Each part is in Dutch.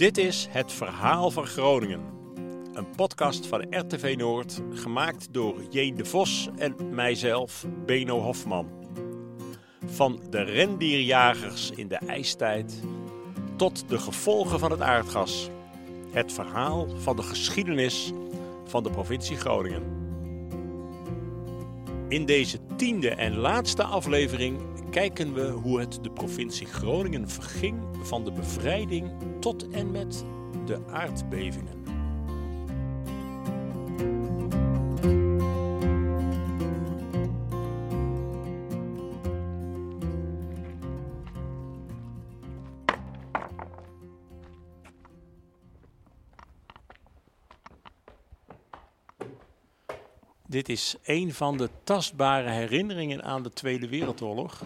Dit is Het Verhaal van Groningen. Een podcast van RTV Noord, gemaakt door J. de Vos en mijzelf, Beno Hofman. Van de rendierjagers in de ijstijd tot de gevolgen van het aardgas. Het verhaal van de geschiedenis van de provincie Groningen. In deze tiende en laatste aflevering kijken we hoe het de provincie Groningen verging van de bevrijding tot en met de aardbevingen. Dit is een van de tastbare herinneringen aan de Tweede Wereldoorlog.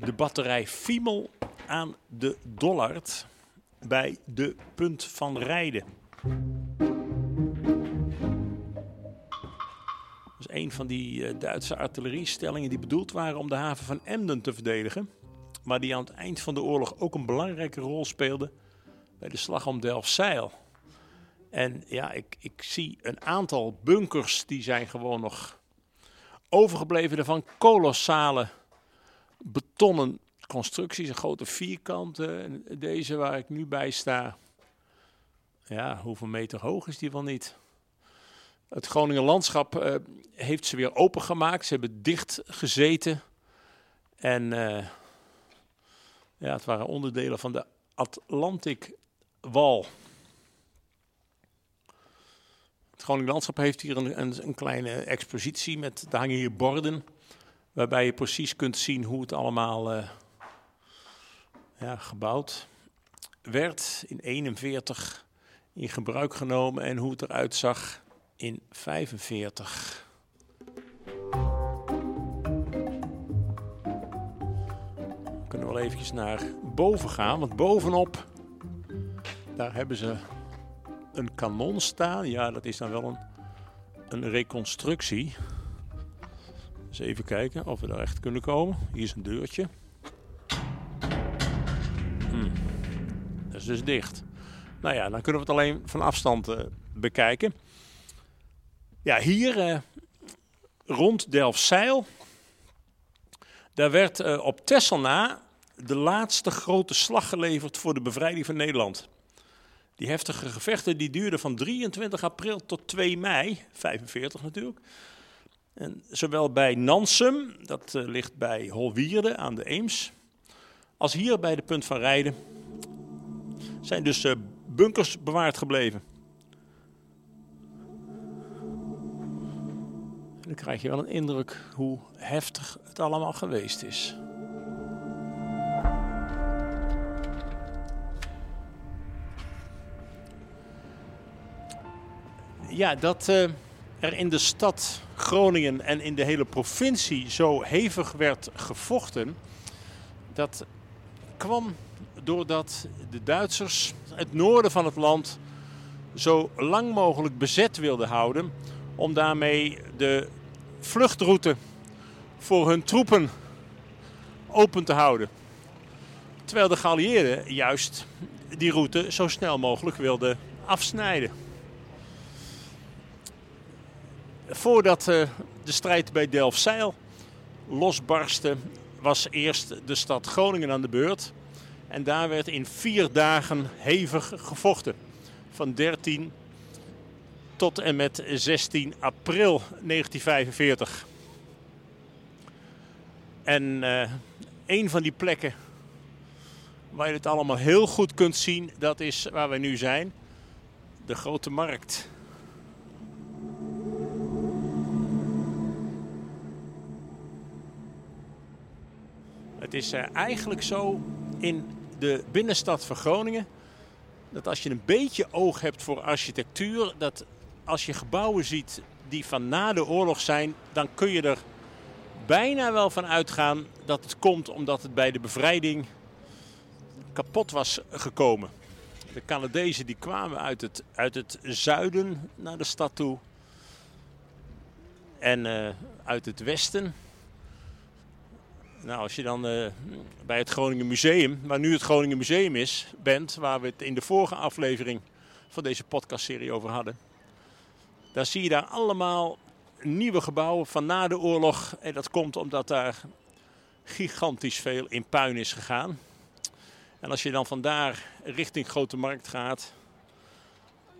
De batterij Fiemel aan de Dollard bij de Punt van Rijden. Dat is een van die eh, Duitse artilleriestellingen die bedoeld waren om de haven van Emden te verdedigen. Maar die aan het eind van de oorlog ook een belangrijke rol speelde bij de slag om Delfzijl. En ja, ik, ik zie een aantal bunkers die zijn gewoon nog overgebleven van kolossale betonnen constructies, een grote vierkante. Deze waar ik nu bij sta, ja, hoeveel meter hoog is die wel niet? Het Groningen landschap uh, heeft ze weer opengemaakt. Ze hebben dicht gezeten. En uh, ja, het waren onderdelen van de Atlantic Wall. Het Groningen Landschap heeft hier een, een, een, kleine expositie met, daar hangen hier borden, waarbij je precies kunt zien hoe het allemaal uh, ja, gebouwd werd in 41 in gebruik genomen en hoe het eruit zag in 45. We kunnen wel eventjes naar boven gaan, want bovenop daar hebben ze een kanon staan. Ja, dat is dan wel een, een reconstructie. Dus even kijken of we daar echt kunnen komen. Hier is een deurtje. Hmm. Dat is dus dicht. Nou ja, dan kunnen we het alleen van afstand uh, bekijken. Ja, hier uh, rond Delfzijl. Daar werd uh, op Texel na de laatste grote slag geleverd voor de bevrijding van Nederland. Die heftige gevechten die duurden van 23 april tot 2 mei, 45 natuurlijk. En zowel bij Nansum, dat uh, ligt bij Holwierde aan de Eems, als hier bij de punt van Rijden, zijn dus uh, bunkers bewaard gebleven. En dan krijg je wel een indruk hoe heftig het allemaal geweest is. ja, dat uh, er in de stad Groningen en in de hele provincie zo hevig werd gevochten, dat kwam doordat de Duitsers het noorden van het land zo lang mogelijk bezet wilden houden, om daarmee de vluchtroute voor hun troepen open te houden. Terwijl de geallieerden juist die route zo snel mogelijk wilden afsnijden voordat uh, de strijd bij Delfzijl losbarstte, was eerst de stad Groningen aan de beurt. En daar werd in vier dagen hevig gevochten. Van 13 tot en met 16 april 1945. En uh, een van die plekken waar je het allemaal heel goed kunt zien, dat is waar we nu zijn. De Grote Markt. Het is uh, eigenlijk zo in de binnenstad van Groningen dat als je een beetje oog hebt voor architectuur, dat als je gebouwen ziet die van na de oorlog zijn, dan kun je er bijna wel van uitgaan dat het komt omdat het bij de bevrijding kapot was gekomen. De Canadezen die kwamen uit het, uit het zuiden naar de stad toe en uh, uit het westen Nou, als je dan eh, bij het Groningen Museum, waar nu het Groningen Museum is, bent, waar we het in de vorige aflevering van deze podcastserie over hadden, dan zie je daar allemaal nieuwe gebouwen van na de oorlog. En dat komt omdat daar gigantisch veel in puin is gegaan. En als je dan vandaar richting Grote Markt gaat,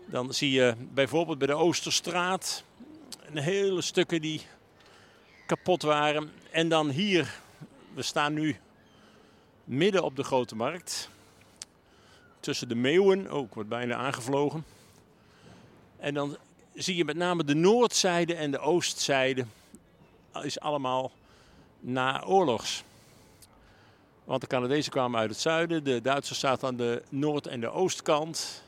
dan zie je bijvoorbeeld bij de Oosterstraat een hele stukken die kapot waren. En dan hier, we staan nu midden op de Grote Markt. Tussen de meeuwen, ook oh, wordt bijna aangevlogen. En dan zie je met name de noordzijde en de oostzijde is allemaal naoorlogs. Want de Canadezen kwamen uit het zuiden, de Duitsers zaten aan de noord- en de oostkant.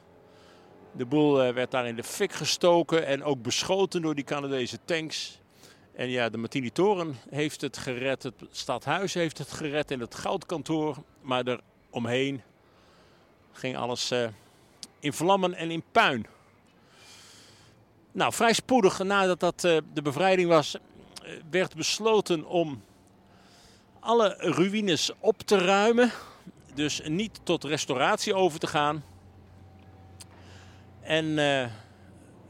De boel eh, werd daar in de fik gestoken en ook beschoten door die Canadese tanks. En ja, de Martini-toren heeft het gered, het stadhuis heeft het gered en het goudkantoor. Maar er omheen ging alles uh, in vlammen en in puin. Nou, vrij spoedig nadat dat uh, de bevrijding was, werd besloten om alle ruïnes op te ruimen. Dus niet tot restauratie over te gaan. En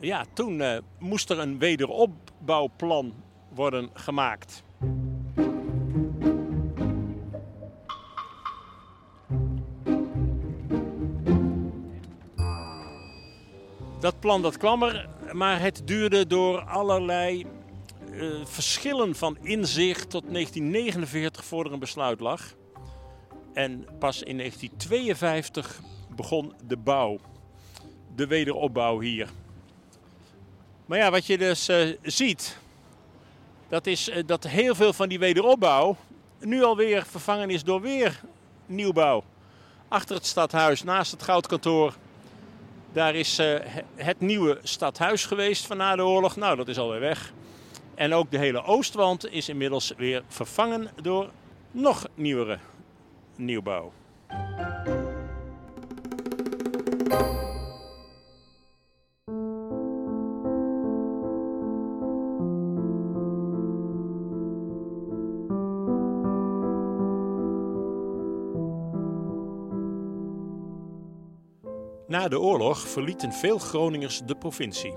ja, toen moest er een wederopbouwplan worden gemaakt. Dat plan dat kwam er, maar het duurde door allerlei uh, verschillen van inzicht tot 1949 voor er een besluit lag. En pas in 1952 begon de bouw, de wederopbouw hier. Maar ja, wat je dus uh, ziet, dat is uh, dat heel veel van die wederopbouw nu alweer vervangen is door weer nieuwbouw. Achter het stadhuis, naast het goudkantoor, daar is het nieuwe stadhuis geweest van na de oorlog. Nou, dat is alweer weg. En ook de hele oostwand is inmiddels weer vervangen door nog nieuwere nieuwbouw. Na de oorlog verlieten veel Groningers de provincie.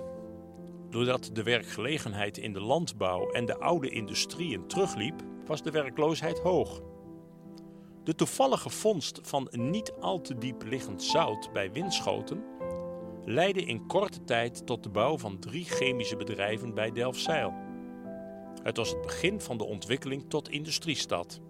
Doordat de werkgelegenheid in de landbouw en de oude industrieën terugliep, was de werkloosheid hoog. De toevallige vondst van niet al te diep liggend zout bij Winschoten leidde in korte tijd tot de bouw van drie chemische bedrijven bij Delfzijl. Het was het begin van de ontwikkeling tot industriestad.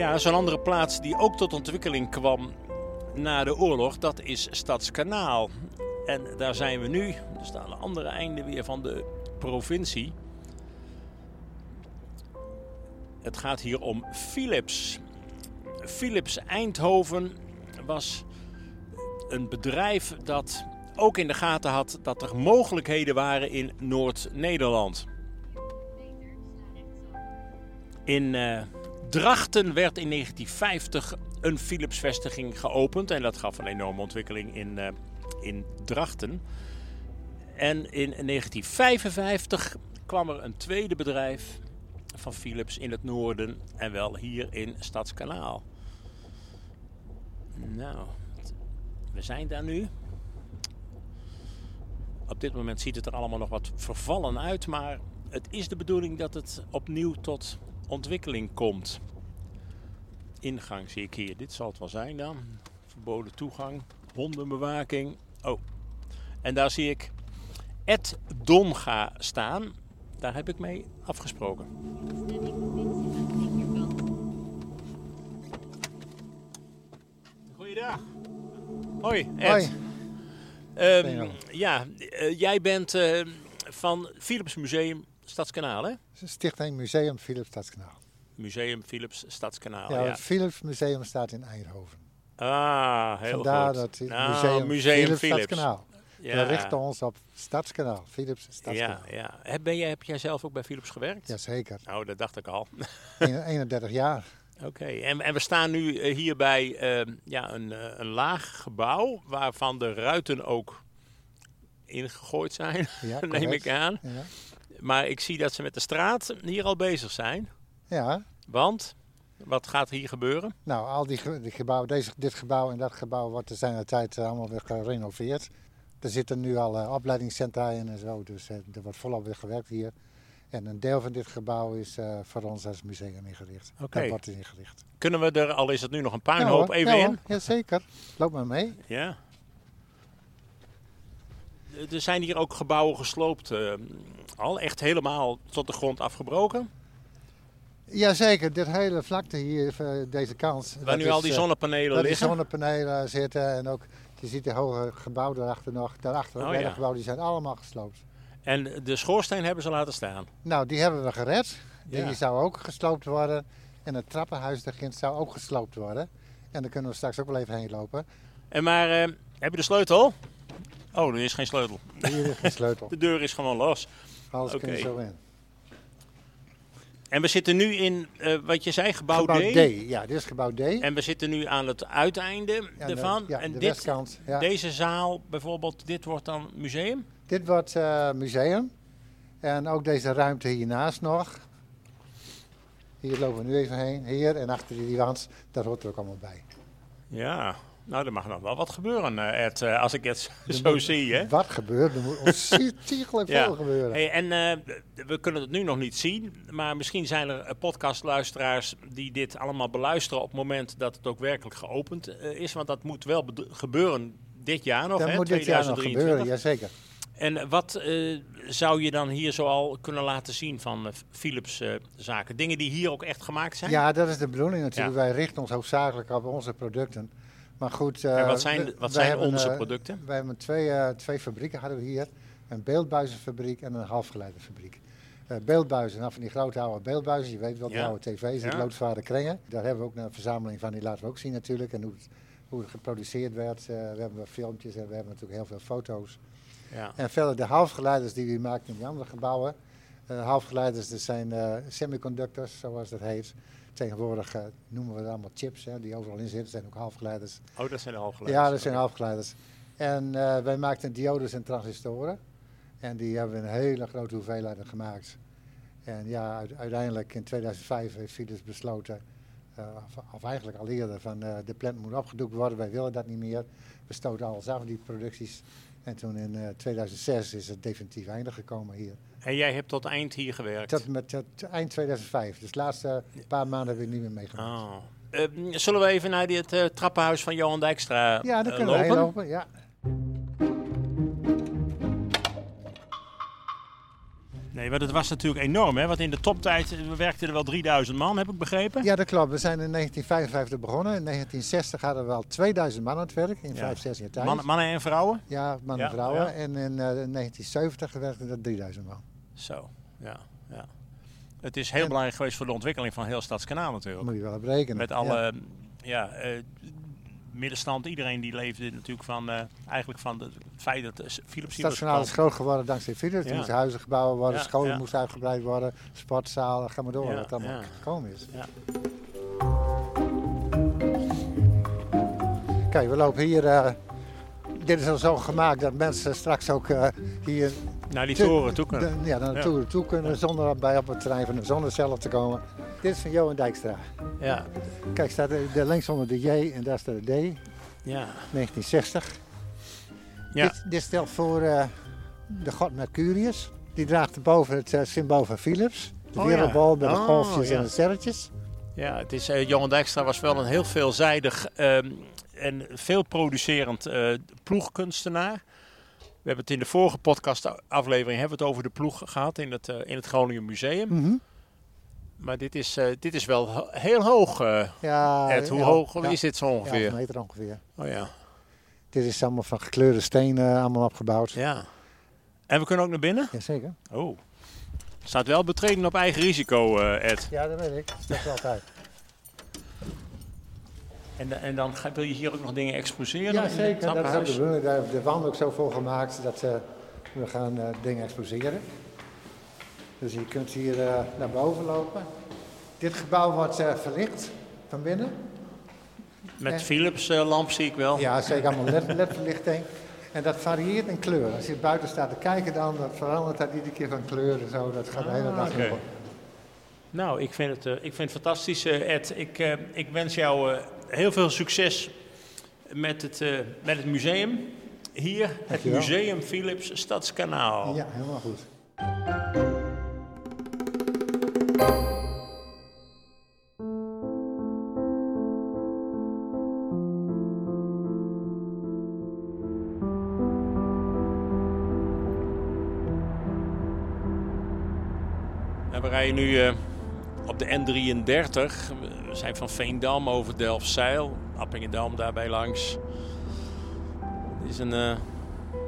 Ja, zo'n andere plaats die ook tot ontwikkeling kwam na de oorlog, dat is Stadskanaal. En daar zijn we nu, dus aan de andere einde weer van de provincie. Het gaat hier om Philips. Philips Eindhoven was een bedrijf dat ook in de gaten had dat er mogelijkheden waren in Noord-Nederland. In uh, Drachten werd in 1950 een Philips-vestiging geopend. En dat gaf een enorme ontwikkeling in, uh, in Drachten. En in 1955 kwam er een tweede bedrijf van Philips in het noorden. En wel hier in Stadskanaal. Nou, we zijn daar nu. Op dit moment ziet het er allemaal nog wat vervallen uit. Maar het is de bedoeling dat het opnieuw tot ontwikkeling komt. Ingang zie ik hier. Dit zal het wel zijn dan. Verboden toegang, hondenbewaking. Oh, en daar zie ik Ed Donga staan. Daar heb ik mee afgesproken. Goeiedag. Hoi, Ed. Hoi. Um, ja, uh, jij bent uh, van Philips Museum Stadskanaal, hè? Stichting Museum Philips Stadskanaal. Museum Philips Stadskanaal. Ja, het Philips Museum staat in Eindhoven. Ah, heel Vandaar goed. dat het nou, museum, museum Philips, Philips. Stadskanaal. Ja. We richten ons op Stadskanaal, Philips Stadskanaal. Ja, ja. Heb, ben jij, heb jij zelf ook bij Philips gewerkt? Jazeker. Nou, dat dacht ik al. 31 jaar. Oké, en, en we staan nu eh, hier bij ehm, ja, een, eh, een laag gebouw waarvan de ruiten ook ingegooid zijn, Ja, neem ik aan. Ja. Maar ik zie dat ze met de straat hier al bezig zijn. ja, Want, wat gaat hier gebeuren? nou, al die, ge- die gebouwen, deze, dit gebouw en dat gebouw wordt er zijn de tijd eh, allemaal weer gerenoveerd. Er zitten nu al eh, opleidingscentra in en zo, dus eh, er wordt volop weer gewerkt hier. En een deel van dit gebouw is voor ons als museum ingericht. Oké. Dat wordt ingericht. Kunnen we er, al is het nu nog een Ja, puinhoop, hoor. even Ja, in? hoor. Jazeker. Loop maar mee. Ja. Er zijn hier ook gebouwen gesloopt, eh, al echt helemaal tot de grond afgebroken. Jazeker, dit hele vlakte hier, eh, deze kant. Waar nu is, al die eh, zonnepanelen Waar die liggen. zonnepanelen zitten en ook, je ziet de hoge gebouwen daarachter nog. Daarachter ook Oh, hele ja. gebouwen, die zijn allemaal gesloopt. En de schoorsteen hebben ze laten staan. Nou, die hebben we gered. Die Ja. zou ook gesloopt worden. En het trappenhuis daarin zou ook gesloopt worden. En daar kunnen we straks ook wel even heen lopen. En maar, eh, heb je de sleutel? Oh, er is geen sleutel. Hier is de sleutel. De deur is gewoon los. Alles Oké. zo in. En we zitten nu in, eh, wat je zei, gebouw, Gebouw D. D. Ja, dit is gebouw D. En we zitten nu aan het uiteinde Ja, de- ervan. ja, en de dit, westkant. Ja. deze zaal bijvoorbeeld, dit wordt dan museum? Dit wordt eh, museum. En ook deze ruimte hiernaast nog. Hier lopen we nu even heen. Hier en achter die wand, daar hoort er ook allemaal bij. Ja, nou, er mag nog wel wat gebeuren, eh, Ed, eh, als ik het zo zie, hè? Wat gebeurt? Er moet ontiegelijk Ja. veel gebeuren. Hey, en eh, we kunnen het nu nog niet zien, maar misschien zijn er podcastluisteraars die dit allemaal beluisteren op het moment dat het ook werkelijk geopend is. Want dat moet wel gebeuren dit jaar nog, dat hè, moet dit jaar nog 2023. gebeuren, jazeker. En wat zou je dan hier zoal kunnen laten zien van Philips zaken? Dingen die hier ook echt gemaakt zijn? Ja, dat is de bedoeling natuurlijk. Ja. Wij richten ons hoofdzakelijk op onze producten. Maar goed, en eh, wat zijn, wat zijn hebben, onze eh, producten? Wij hebben twee, eh, twee fabrieken hadden we hier. Een beeldbuizenfabriek en een halfgeleiderfabriek. Eh beeldbuizen, nou van die grote oude beeldbuizen, je weet wel, die Ja. oude tv's, die Ja. loodzware kringen. Daar hebben we ook een verzameling van, die laten we ook zien natuurlijk. En hoe het, hoe het geproduceerd werd. We hebben filmpjes en we hebben natuurlijk heel veel foto's. Ja. En verder de halfgeleiders die we maken in die andere gebouwen. Eh, halfgeleiders, dat zijn semiconductors, zoals dat heet. Tegenwoordig eh, noemen we het allemaal chips, hè, die overal in zitten. Dat zijn ook halfgeleiders. Oh, dat zijn de halfgeleiders. Ja, dat zijn halfgeleiders. En eh, wij maakten diodes en transistoren. En die hebben we in hele grote hoeveelheden gemaakt. En ja, uite- uiteindelijk in 2005 heeft Philips besloten, eh, of, of eigenlijk al eerder, van de plant moet opgedoekt worden. Wij willen dat niet meer. We stoten alles af, die producties. En toen in eh, 2006 is het definitief einde gekomen hier. En jij hebt tot eind hier gewerkt? Tot met tot eind 2005. Dus de laatste paar maanden hebben we niet meer meegemaakt. Oh. Eh, zullen we even naar dit eh, trappenhuis van Johan Dijkstra Ja, daar eh, kunnen we lopen? heen lopen. Ja. Nee, maar dat was natuurlijk enorm, hè? Want in de toptijd eh, werkten er wel 3000 man, heb ik begrepen. ja, dat klopt. We zijn in 1955 begonnen. In 1960 hadden we al 2000 man aan het werk in Ja. 5, 6 jaar tijd. Mannen, mannen en vrouwen? Ja, mannen en vrouwen. ja. En in eh, 1970 werkten er 3000 man. Zo, ja. ja. Het is heel En- belangrijk geweest voor de ontwikkeling van heel Stadskanaal natuurlijk. moet je wel op rekenen. Met alle ja. eh, middenstand, iedereen die leefde natuurlijk van, eh, eigenlijk van de- het feit dat eh, Philips hier Stadskanaal is groot geworden dankzij Philips. Er moesten huizen gebouwd worden, Ja, scholen moesten uitgebreid worden, sportzalen, ga maar door wat allemaal gekomen is. Ja. Kijk, we lopen hier. dit is al zo gemaakt dat mensen straks ook hier Naar die toren toe kunnen. ja, naar de Ja. toren toe kunnen zonder bij op het terrein van de zonnecel te komen. Dit is van Johan Dijkstra. Ja. Kijk, staat er, de links onder de J en daar staat de D, Ja. 1960. Ja. Dit, dit stelt voor eh, de god Mercurius. Die draagt erboven het eh, symbool van Philips. De Oh ja. wereldbol met de Oh, golfjes en de sterretjes. Ja, het is, eh, Johan Dijkstra was wel een heel veelzijdig ehm, en veel producerend ploegkunstenaar. We hebben het in de vorige podcastaflevering hebben we het over de ploeg gehad in het, eh, in het Groningen Museum. Mhm. Maar dit is, eh, dit is wel heel hoog. eh Ja, Ed, hoe ja, hoog ja, is dit zo 11 ongeveer? meter ongeveer. Oh ja. Dit is allemaal van gekleurde stenen allemaal opgebouwd. ja. En we kunnen ook naar binnen? Jazeker. Oh. Staat wel betreden op eigen risico, Ed. Ja, dat weet ik. Dat er altijd. En, en dan ga- wil je hier ook nog dingen exposeren? Ja, zeker. Dat is ook de bedoeling. Daar hebben we de wand ook zo voor gemaakt dat eh, we gaan eh, dingen exposeren. Dus je kunt hier eh, naar boven lopen. Dit gebouw wordt eh, verlicht van binnen. Met En- Philips lamp zie ik wel. Ja, zeker allemaal LED LED-verlichting. En dat varieert in kleur. Als je buiten staat te kijken dan, dan verandert dat iedere keer van kleur en zo. Dat gaat de hele Ah, dag oké. door. Nou, ik vind het, eh, ik vind het fantastisch, eh, Ed. Ik, eh, ik wens jou eh, heel veel succes met het, eh, met het museum. Hier, het Dankjewel. Museum Philips Stadskanaal. Ja, helemaal goed. En we rijden nu eh, op de N33. We zijn van Veendam over Delfzijl. Appingedam daarbij langs. Het is een eh,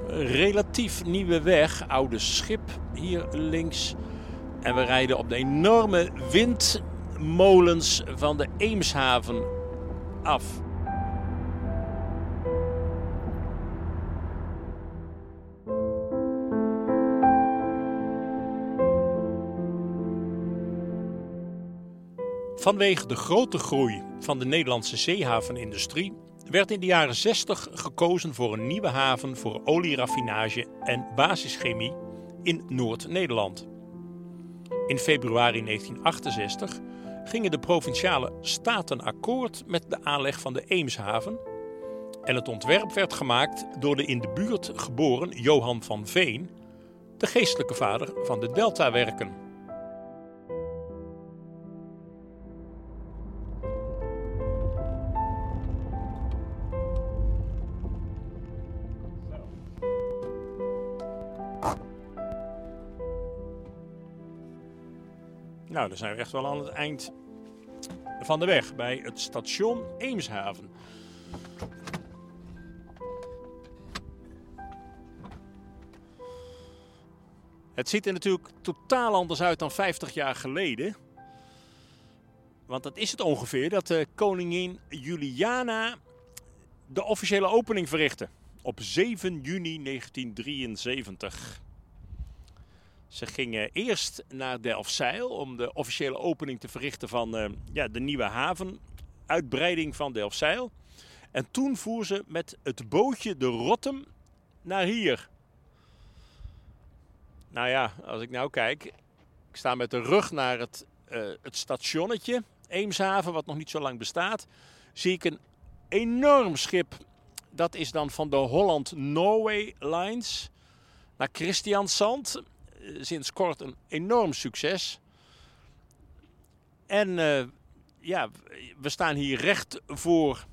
relatief nieuwe weg. Oude schip hier links. En we rijden op de enorme windmolens van de Eemshaven af. Vanwege de grote groei van de Nederlandse zeehavenindustrie werd in de jaren 60 gekozen voor een nieuwe haven voor olieraffinage en basischemie in Noord-Nederland. In februari 1968 gingen de provinciale staten akkoord met de aanleg van de Eemshaven en het ontwerp werd gemaakt door de in de buurt geboren Johan van Veen, de geestelijke vader van de Deltawerken. Nou, dan zijn we echt wel aan het eind van de weg bij het station Eemshaven. Het ziet er natuurlijk totaal anders uit dan 50 jaar geleden. Want dat is het ongeveer dat de koningin Juliana de officiële opening verrichtte. Op 7 juni 1973. Ze gingen eerst naar Delfzijl om de officiële opening te verrichten van eh, ja, de nieuwe havenuitbreiding van Delfzijl. En toen voer ze met het bootje de Rottem naar hier. Nou ja, als ik nou kijk, ik sta met de rug naar het, eh, het stationnetje Eemshaven, wat nog niet zo lang bestaat, zie ik een enorm schip. Dat is dan van de Holland-Norway Lines naar Christiansand. Eh, Sinds kort een enorm succes. En eh, ja, we staan hier recht voor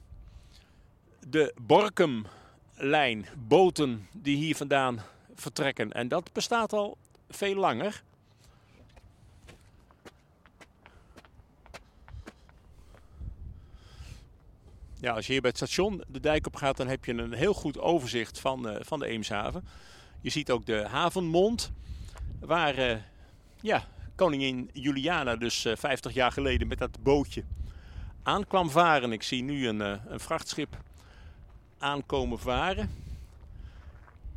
de Borkum-lijn. Boten die hier vandaan vertrekken. En dat bestaat al veel langer. Ja, als je hier bij het station de dijk op gaat, dan heb je een heel goed overzicht van, eh, van de Eemshaven. Je ziet ook de havenmond, waar eh, ja, koningin Juliana dus eh, 50 jaar geleden met dat bootje aan kwam varen. Ik zie nu een, eh, een vrachtschip aankomen varen.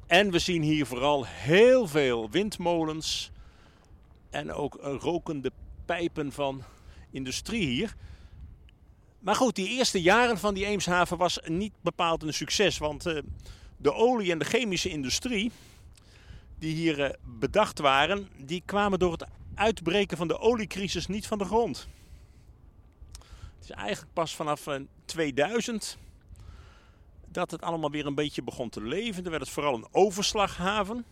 En we zien hier vooral heel veel windmolens en ook eh, rokende pijpen van industrie hier. Maar goed, die eerste jaren van die Eemshaven was niet bepaald een succes. Want eh, de olie- en de chemische industrie die hier eh, bedacht waren, die kwamen door het uitbreken van de oliecrisis niet van de grond. Het is eigenlijk pas vanaf eh, 2000 dat het allemaal weer een beetje begon te leven. Er werd het vooral een overslaghaven.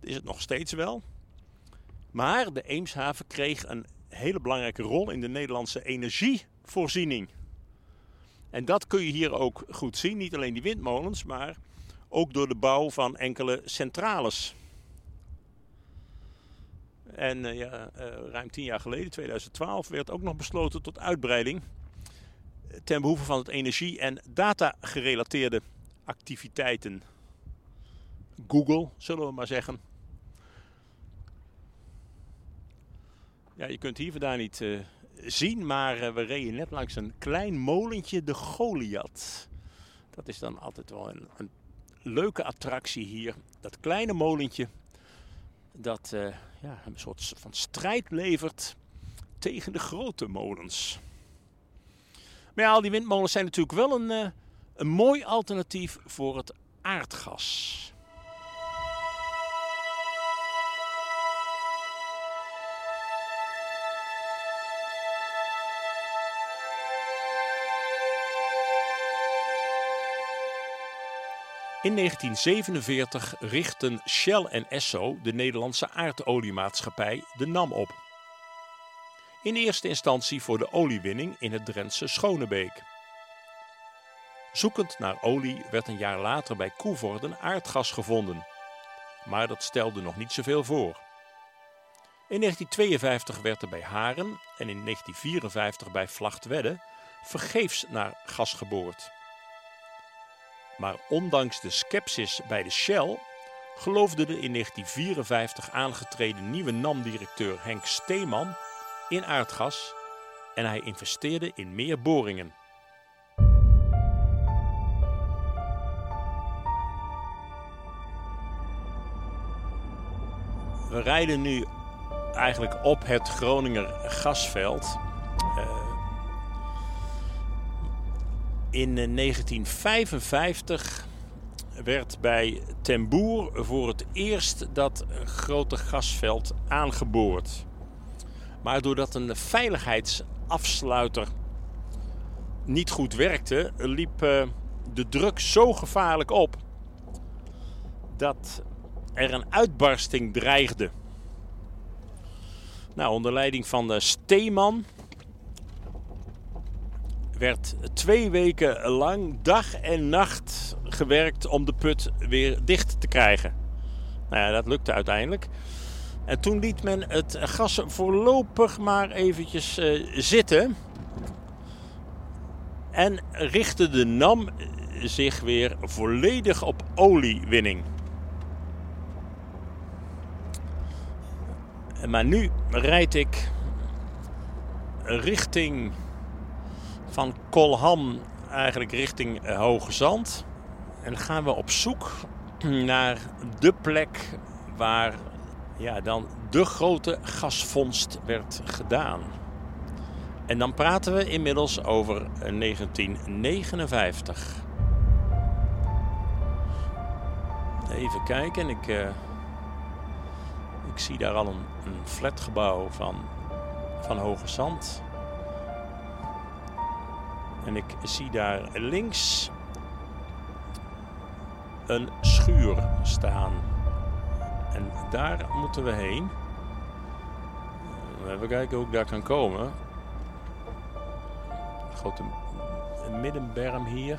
Dat is het nog steeds wel. Maar de Eemshaven kreeg een hele belangrijke rol in de Nederlandse energievoorziening. En dat kun je hier ook goed zien. Niet alleen die windmolens, maar ook door de bouw van enkele centrales. En eh, ja, eh, ruim tien jaar geleden, 2012, werd ook nog besloten tot uitbreiding eh, ten behoeve van het energie- en data-gerelateerde activiteiten. Google, zullen we maar zeggen. Ja, je kunt hier vandaan niet zien, maar we reden net langs een klein molentje, de Goliath. Dat is dan altijd wel een, een leuke attractie hier. Dat kleine molentje, dat eh, ja, een soort van strijd levert tegen de grote molens. Maar ja, al die windmolens zijn natuurlijk wel een, uh, een mooi alternatief voor het aardgas. In 1947 richtten Shell en Esso de Nederlandse aardoliemaatschappij de NAM op. In eerste instantie voor de oliewinning in het Drentse Schonebeek. Zoekend naar olie werd een jaar later bij Koevorden aardgas gevonden. Maar dat stelde nog niet zoveel voor. In 1952 werd er bij Haren en in 1954 bij Vlachtwedde vergeefs naar gas geboord. Maar ondanks de scepsis bij de Shell geloofde de in 1954 aangetreden nieuwe NAM-directeur Henk Steeman in aardgas en hij investeerde in meer boringen. We rijden nu eigenlijk op het Groninger gasveld. In 1955 werd bij Temboer voor het eerst dat grote gasveld aangeboord. Maar doordat een veiligheidsafsluiter niet goed werkte, liep eh, de druk zo gevaarlijk op dat er een uitbarsting dreigde. Nou, onder leiding van Steeman werd twee weken lang dag en nacht gewerkt om de put weer dicht te krijgen. Nou ja, dat lukte uiteindelijk. En toen liet men het gas voorlopig maar eventjes uh, zitten. En richtte de NAM zich weer volledig op oliewinning. Maar nu rijd ik richting van Kolham eigenlijk richting uh, Hoge Zand. En gaan we op zoek naar de plek waar ja, dan de grote gasvondst werd gedaan. En dan praten we inmiddels over 1959. Even kijken, ik, uh, ik zie daar al een, een flatgebouw van, van Hoge Zand. En ik zie daar links een schuur staan. En daar moeten we heen. Even kijken hoe ik daar kan komen. Een grote middenberm hier.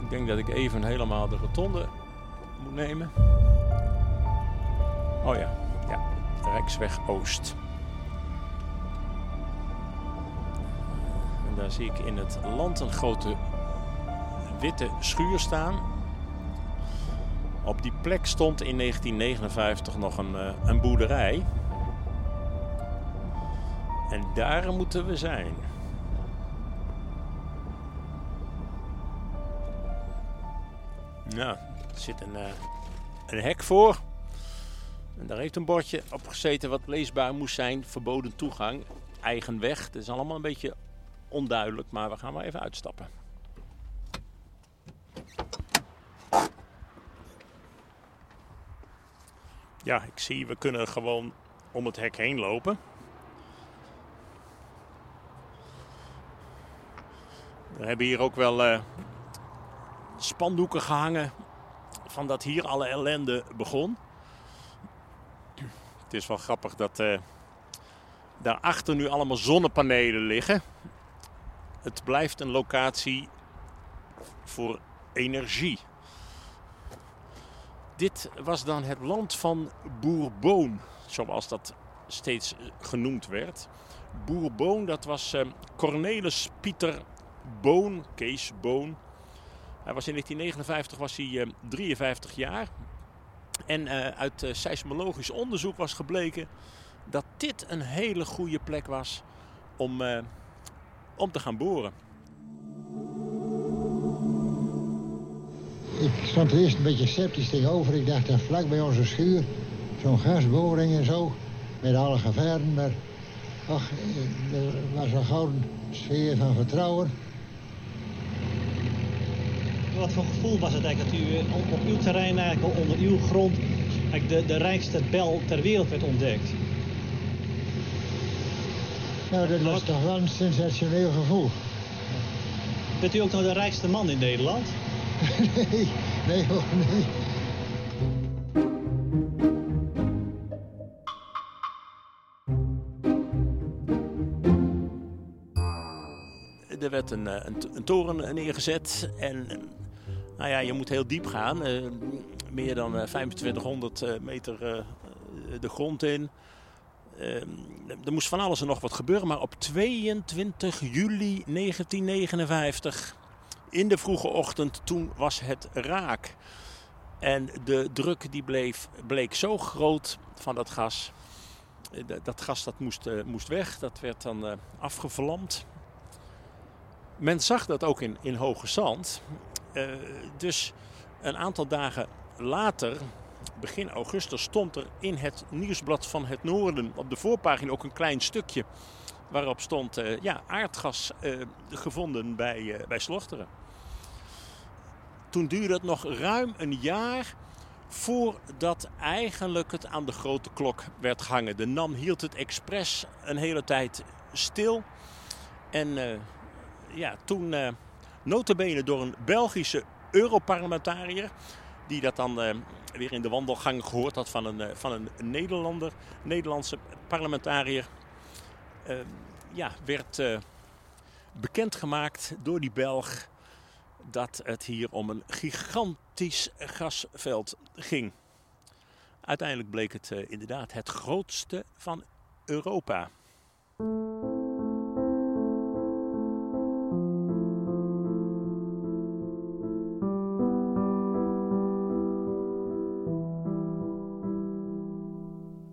Ik denk dat ik even helemaal de rotonde moet nemen. Oh ja, ja. Rijksweg Oost. Daar zie ik in het land een grote witte schuur staan. Op die plek stond in 1959 nog een, uh, een boerderij. En daar moeten we zijn. Nou, er zit een, uh, een hek voor. En daar heeft een bordje op gezeten wat leesbaar moest zijn. Verboden toegang, eigen weg. Het is allemaal een beetje onduidelijk, maar we gaan maar even uitstappen. Ja, ik zie, we kunnen gewoon om het hek heen lopen. We hebben hier ook wel uh, spandoeken gehangen van dat hier alle ellende begon. Het is wel grappig dat uh, daarachter nu allemaal zonnepanelen liggen het blijft een locatie voor energie. Dit was dan het land van Boerboon, zoals dat steeds genoemd werd. Boerboon, dat was uh, Cornelis Pieter Boon, Kees Boon. Hij was in 1959 was hij, uh, eh, 53 jaar. En uit seismologisch onderzoek was gebleken dat dit een hele goede plek was om om te gaan boren. Ik stond er eerst een beetje sceptisch tegenover. Ik dacht dat vlak bij onze schuur zo'n gasboring en zo, met alle gevaren. Maar ach, er was een gouden sfeer van vertrouwen. Wat voor gevoel was het eigenlijk dat u eh, op, op uw terrein, eigenlijk onder uw grond, eigenlijk de, de rijkste bel ter wereld werd ontdekt? Nou, dat was toch wel een sensationeel gevoel. Bent u ook nog de rijkste man in Nederland? nee, nee hoor, nee. Er werd een, eh, een, een toren neergezet en nou ja, je moet heel diep gaan. eh, meer dan eh, 2500 eh, meter eh, de grond in. Eh, er moest van alles en nog wat gebeuren, maar op 22 juli 1959, in de vroege ochtend, toen was het raak. En de druk die bleef, bleek zo groot van dat gas. Eh, dat- gas dat moest, eh, moest weg, dat werd dan eh, afgevlamd. Men zag dat ook in, in Hoge Zand. Dus een aantal dagen later, begin augustus, stond er in het nieuwsblad van het Noorden op de voorpagina ook een klein stukje. Waarop stond eh, ja, aardgas eh, gevonden bij, eh, bij Slochteren. Toen duurde het nog ruim een jaar voordat eigenlijk het aan de grote klok werd gehangen. De NAM hield het expres een hele tijd stil. En ja, toen uh, notabene door een Belgische Europarlementariër... die dat dan weer in de wandelgang gehoord had van een, eh, van een Nederlander, Nederlandse parlementariër... eh, ja, werd eh, bekendgemaakt door die Belg dat het hier om een gigantisch gasveld ging. Uiteindelijk bleek het eh, inderdaad het grootste van Europa.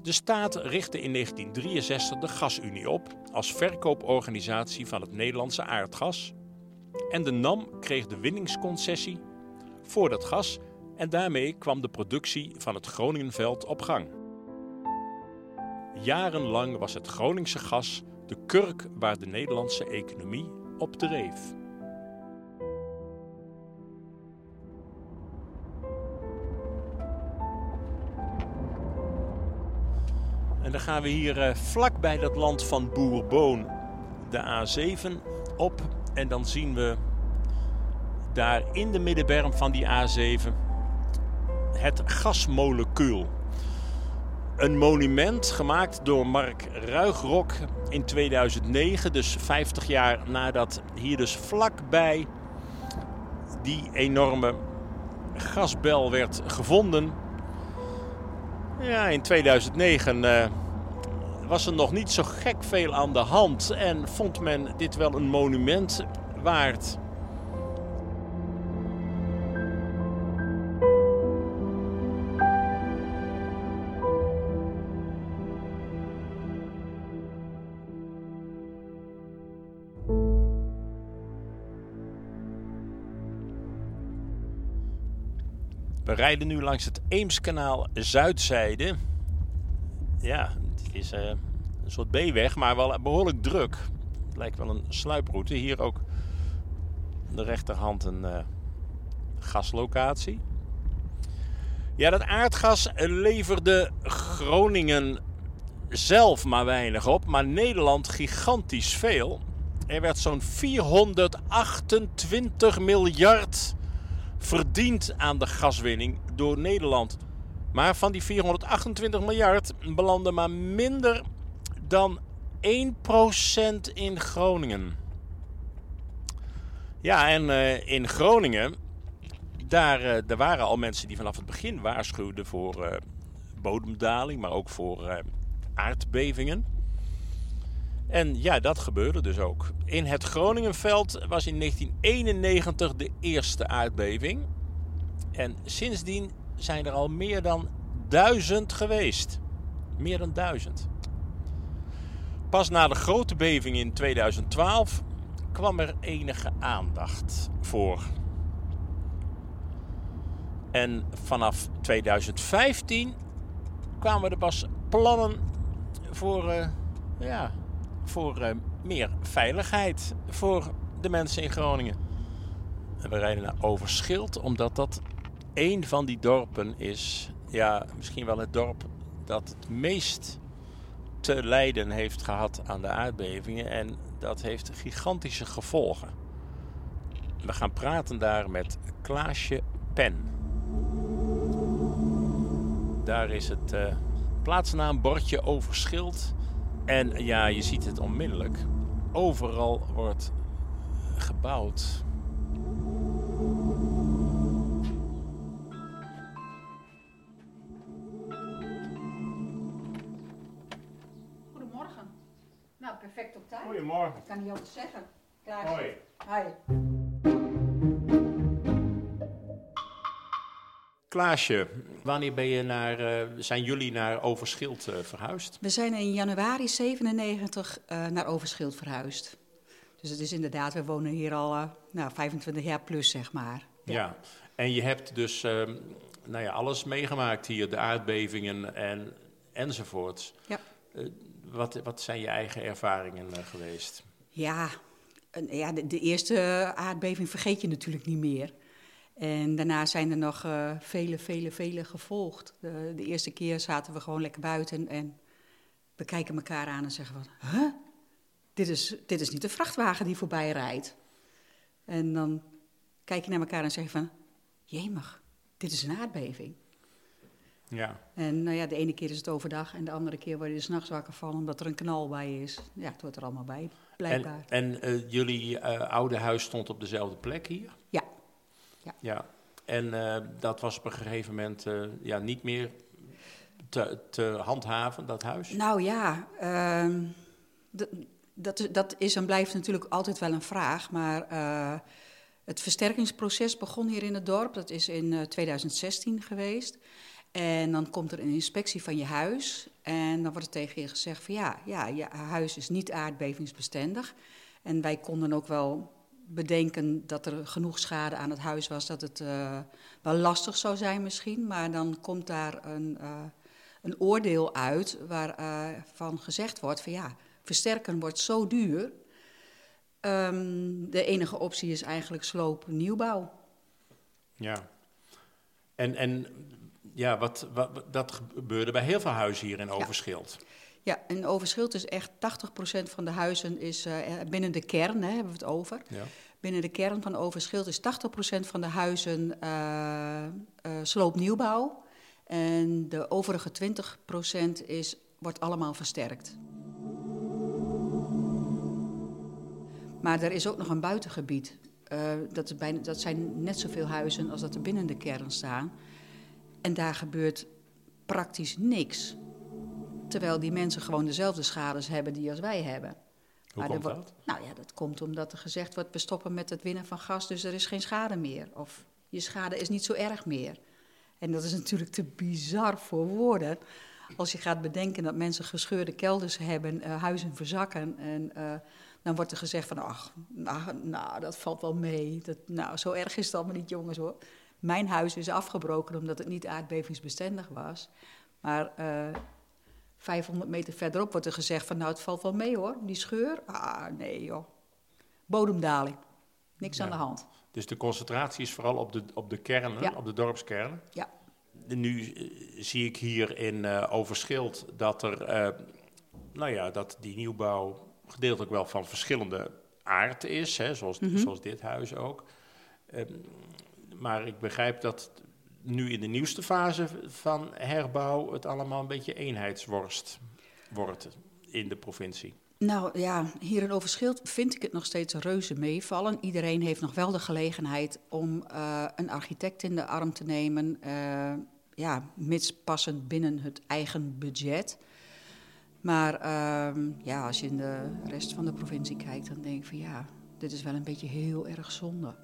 De staat richtte in 1963 de Gasunie op als verkooporganisatie van het Nederlandse aardgas. En de NAM kreeg de winningsconcessie voor dat gas en daarmee kwam de productie van het Groningenveld op gang. Jarenlang was het Groningse gas de kurk waar de Nederlandse economie op dreef. Dan gaan we hier eh, vlak bij dat land van Boerboon de A7 op. En dan zien we daar in de middenberm van die A7 het gasmolecuul. Een monument gemaakt door Mark Ruigrok in 2009, dus 50 jaar nadat hier dus vlakbij die enorme gasbel werd gevonden. Ja, in 2009 eh, was er nog niet zo gek veel aan de hand en vond men dit wel een monument waard. We rijden nu langs het Eemskanaal Zuidzijde. Ja, het is eh, een soort B-weg, maar wel behoorlijk druk. Het lijkt wel een sluiproute. Hier ook aan de rechterhand een eh, gaslocatie. Ja, dat aardgas leverde Groningen zelf maar weinig op, maar Nederland gigantisch veel. Er werd zo'n 428 miljard verdiend aan de gaswinning door Nederland. Maar van die 428 miljard belandde maar minder dan 1% in Groningen. Ja, en uh, in Groningen, daar, uh, daar waren al mensen die vanaf het begin waarschuwden voor uh, bodemdaling, maar ook voor aardbevingen. En ja, dat gebeurde dus ook. In het Groningenveld was in 1991 de eerste aardbeving. En sindsdien zijn er al meer dan duizend geweest. Meer dan duizend. Pas na de grote beving in 2012 kwam er enige aandacht voor. En vanaf 2015 kwamen er pas plannen voor uh, ja, voor eh, meer veiligheid voor de mensen in Groningen. En we rijden naar Overschild, omdat dat een van die dorpen is. Ja, misschien wel het dorp dat het meest te lijden heeft gehad aan de aardbevingen. En dat heeft gigantische gevolgen. We gaan praten daar met Klaasje Pen. Daar is het uh, plaatsnaambordje Overschild. En ja, je ziet het onmiddellijk. Overal wordt gebouwd. Goedemorgen. Ik kan niet anders zeggen. Klaar. Hoi. Hoi. Klaasje, wanneer ben je naar, eh, zijn jullie naar Overschild eh, verhuisd? We zijn in januari 97 eh, naar Overschild verhuisd. Dus het is inderdaad, we wonen hier al eh, nou, 25 jaar plus, zeg maar. Ja. En je hebt dus ehm, nou ja, alles meegemaakt hier, de aardbevingen en, enzovoorts. Ja. Eh, wat, wat zijn je eigen ervaringen eh, geweest? Ja, ja de, eerste aardbeving vergeet je natuurlijk niet meer. En daarna zijn er nog eh, vele, vele, vele gevolgd. De, de eerste keer zaten we gewoon lekker buiten en we kijken elkaar aan en zeggen van... Huh? Dit is, dit is niet de vrachtwagen die voorbij rijdt. En dan kijk je naar elkaar en zeg je van... Jemig, dit is een aardbeving. Ja. En nou ja, de ene keer is het overdag en de andere keer word je s'nachts wakker van omdat er een knal bij is. Ja, het hoort er allemaal bij, En, blijkbaar. en eh, jullie eh, oude huis stond op dezelfde plek hier? Ja, Ja. En eh, dat was op een gegeven moment ja, niet meer te, te handhaven, dat huis? nou ja, ehm, dat, is- dat is en blijft natuurlijk altijd wel een vraag. Maar het versterkingsproces begon hier in het dorp. Dat is in eh, 2016 geweest. En dan komt er een inspectie van je huis. En dan wordt er tegen je gezegd van ja, ja, je huis is niet aardbevingsbestendig. En wij konden ook wel bedenken dat er genoeg schade aan het huis was... dat het eh, wel lastig zou zijn misschien. Maar dan komt daar een, eh, een oordeel uit waarvan van gezegd wordt van ja... versterken wordt zo duur. Ehm, de enige optie is eigenlijk sloop nieuwbouw. Ja. En, en ja, wat, wat, dat gebeurde bij heel veel huizen hier in Overschild. Ja, en Overschild is echt 80% van de huizen is eh, binnen de kern, hè, hebben we het over. Ja. Binnen de kern van Overschild is 80% van de huizen eh eh, sloopnieuwbouw. En de overige 20% is, wordt allemaal versterkt. Maar er is ook nog een buitengebied. Eh, dat, dat zijn net zoveel huizen als dat er binnen de kern staan. En daar gebeurt praktisch niks. Terwijl die mensen gewoon dezelfde schades hebben die als wij hebben. Hoe Maar komt dat? Nou ja, dat komt omdat er gezegd wordt, we stoppen met het winnen van gas, dus er is geen schade meer. Of je schade is niet zo erg meer. En dat is natuurlijk te bizar voor woorden. Als je gaat bedenken dat mensen gescheurde kelders hebben, eh, huizen verzakken. En eh, dan wordt er gezegd van, ach, nou, nou, dat valt wel mee. Dat, nou, zo erg is het allemaal niet, jongens hoor. Mijn huis is afgebroken omdat het niet aardbevingsbestendig was. Maar eh, 500 meter verderop wordt er gezegd van, nou, het valt wel mee hoor. Die scheur, ah, nee joh. Bodemdaling. Niks aan de hand. Dus de concentratie is vooral op de, op de kernen, Ja. op de dorpskernen. Ja. Nu eh, zie ik hier in eh, Overschild dat er, eh, nou ja, dat die nieuwbouw gedeeltelijk wel van verschillende aard is, hè, zoals, Mhm. zoals dit huis ook. Ehm, maar ik begrijp dat nu in de nieuwste fase van herbouw het allemaal een beetje eenheidsworst wordt in de provincie. Nou ja, hier in Overschild vind ik het nog steeds reuze meevallen. Iedereen heeft nog wel de gelegenheid om eh, een architect in de arm te nemen. eh, ja, mits passend binnen het eigen budget. Maar ehm, ja, als je in de rest van de provincie kijkt, dan denk ik van ja, dit is wel een beetje heel erg zonde.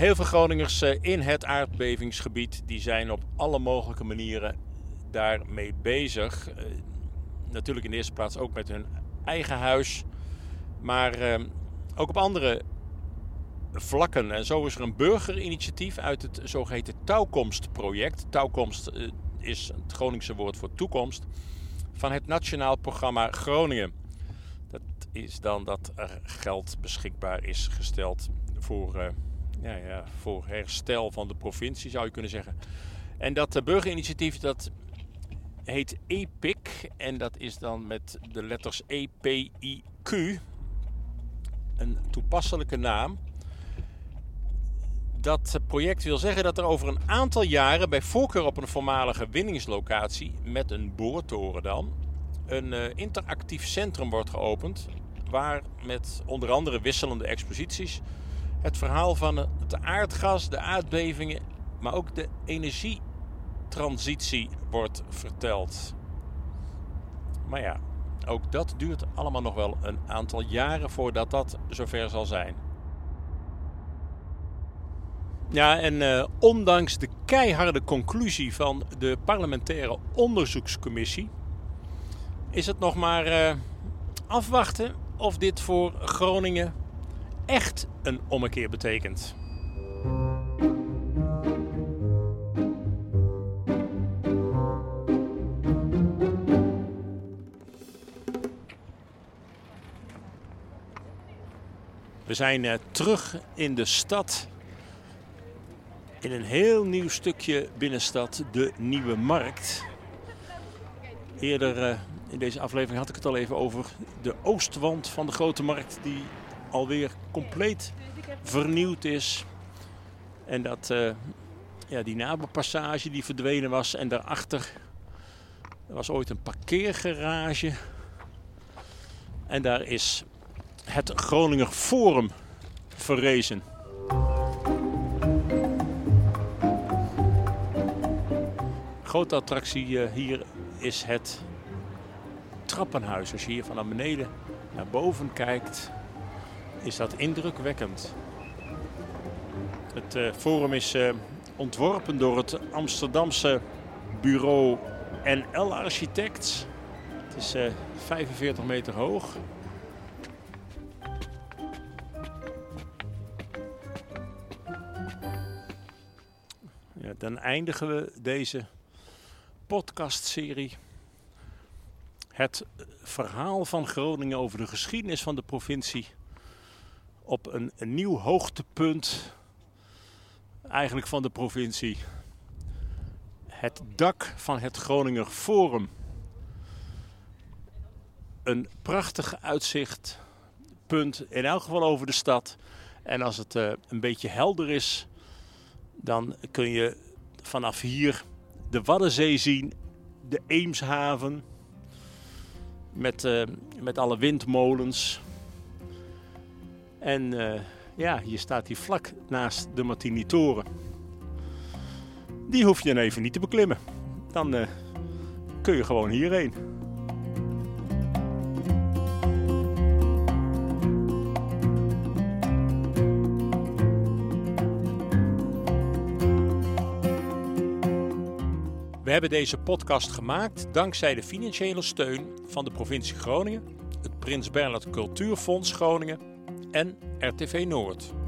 Heel veel Groningers eh, in het aardbevingsgebied die zijn op alle mogelijke manieren daarmee bezig. Eh, natuurlijk in de eerste plaats ook met hun eigen huis. Maar ehm, ook op andere vlakken. En zo is er een burgerinitiatief uit het zogeheten Touwkomstproject. Touwkomst eh, is het Groningse woord voor toekomst. Van het Nationaal Programma Groningen. Dat is dan dat er geld beschikbaar is gesteld voor, eh, ja, ja, voor herstel van de provincie, zou je kunnen zeggen. En dat uh, burgerinitiatief dat heet EPIC. En dat is dan met de letters E-P-I-Q. Een toepasselijke naam. Dat project wil zeggen dat er over een aantal jaren, bij voorkeur op een voormalige winningslocatie met een boortoren dan, een uh, interactief centrum wordt geopend. Waar met onder andere wisselende exposities het verhaal van het aardgas, de aardbevingen, maar ook de energietransitie wordt verteld. Maar ja, ook dat duurt allemaal nog wel een aantal jaren voordat dat zover zal zijn. Ja, en uh, ondanks de keiharde conclusie van de parlementaire onderzoekscommissie is het nog maar uh, afwachten of dit voor Groningen echt een ommekeer betekent. We zijn uh, terug in de stad in een heel nieuw stukje binnenstad, de Nieuwe Markt. Eerder uh, in deze aflevering had ik het al even over de oostwand van de Grote Markt, die alweer compleet vernieuwd is. En dat uh, ja, die naberpassage die verdwenen was en daarachter was ooit een parkeergarage. En daar is het Groninger Forum verrezen. grote attractie eh, hier is het trappenhuis. Als je hier van naar beneden naar boven kijkt, is dat indrukwekkend. Het uh, forum is uh, ontworpen door het Amsterdamse bureau NL Architects. Het is uh, 45 meter hoog. Ja, dan eindigen we deze podcastserie. Het verhaal van Groningen over de geschiedenis van de provincie op een, een nieuw hoogtepunt eigenlijk van de provincie. Het dak van het Groninger Forum. Een prachtig uitzichtpunt, in elk geval over de stad. En als het uh, een beetje helder is, dan kun je vanaf hier de Waddenzee zien, de Eemshaven met, uh, met alle windmolens. En uh, ja, hier staat hij vlak naast de Martini-toren. Die hoef je dan even niet te beklimmen. Dan uh, kun je gewoon hierheen. We hebben deze podcast gemaakt dankzij de financiële steun van de provincie Groningen, het Prins Bernhard Cultuurfonds Groningen en RTV Noord.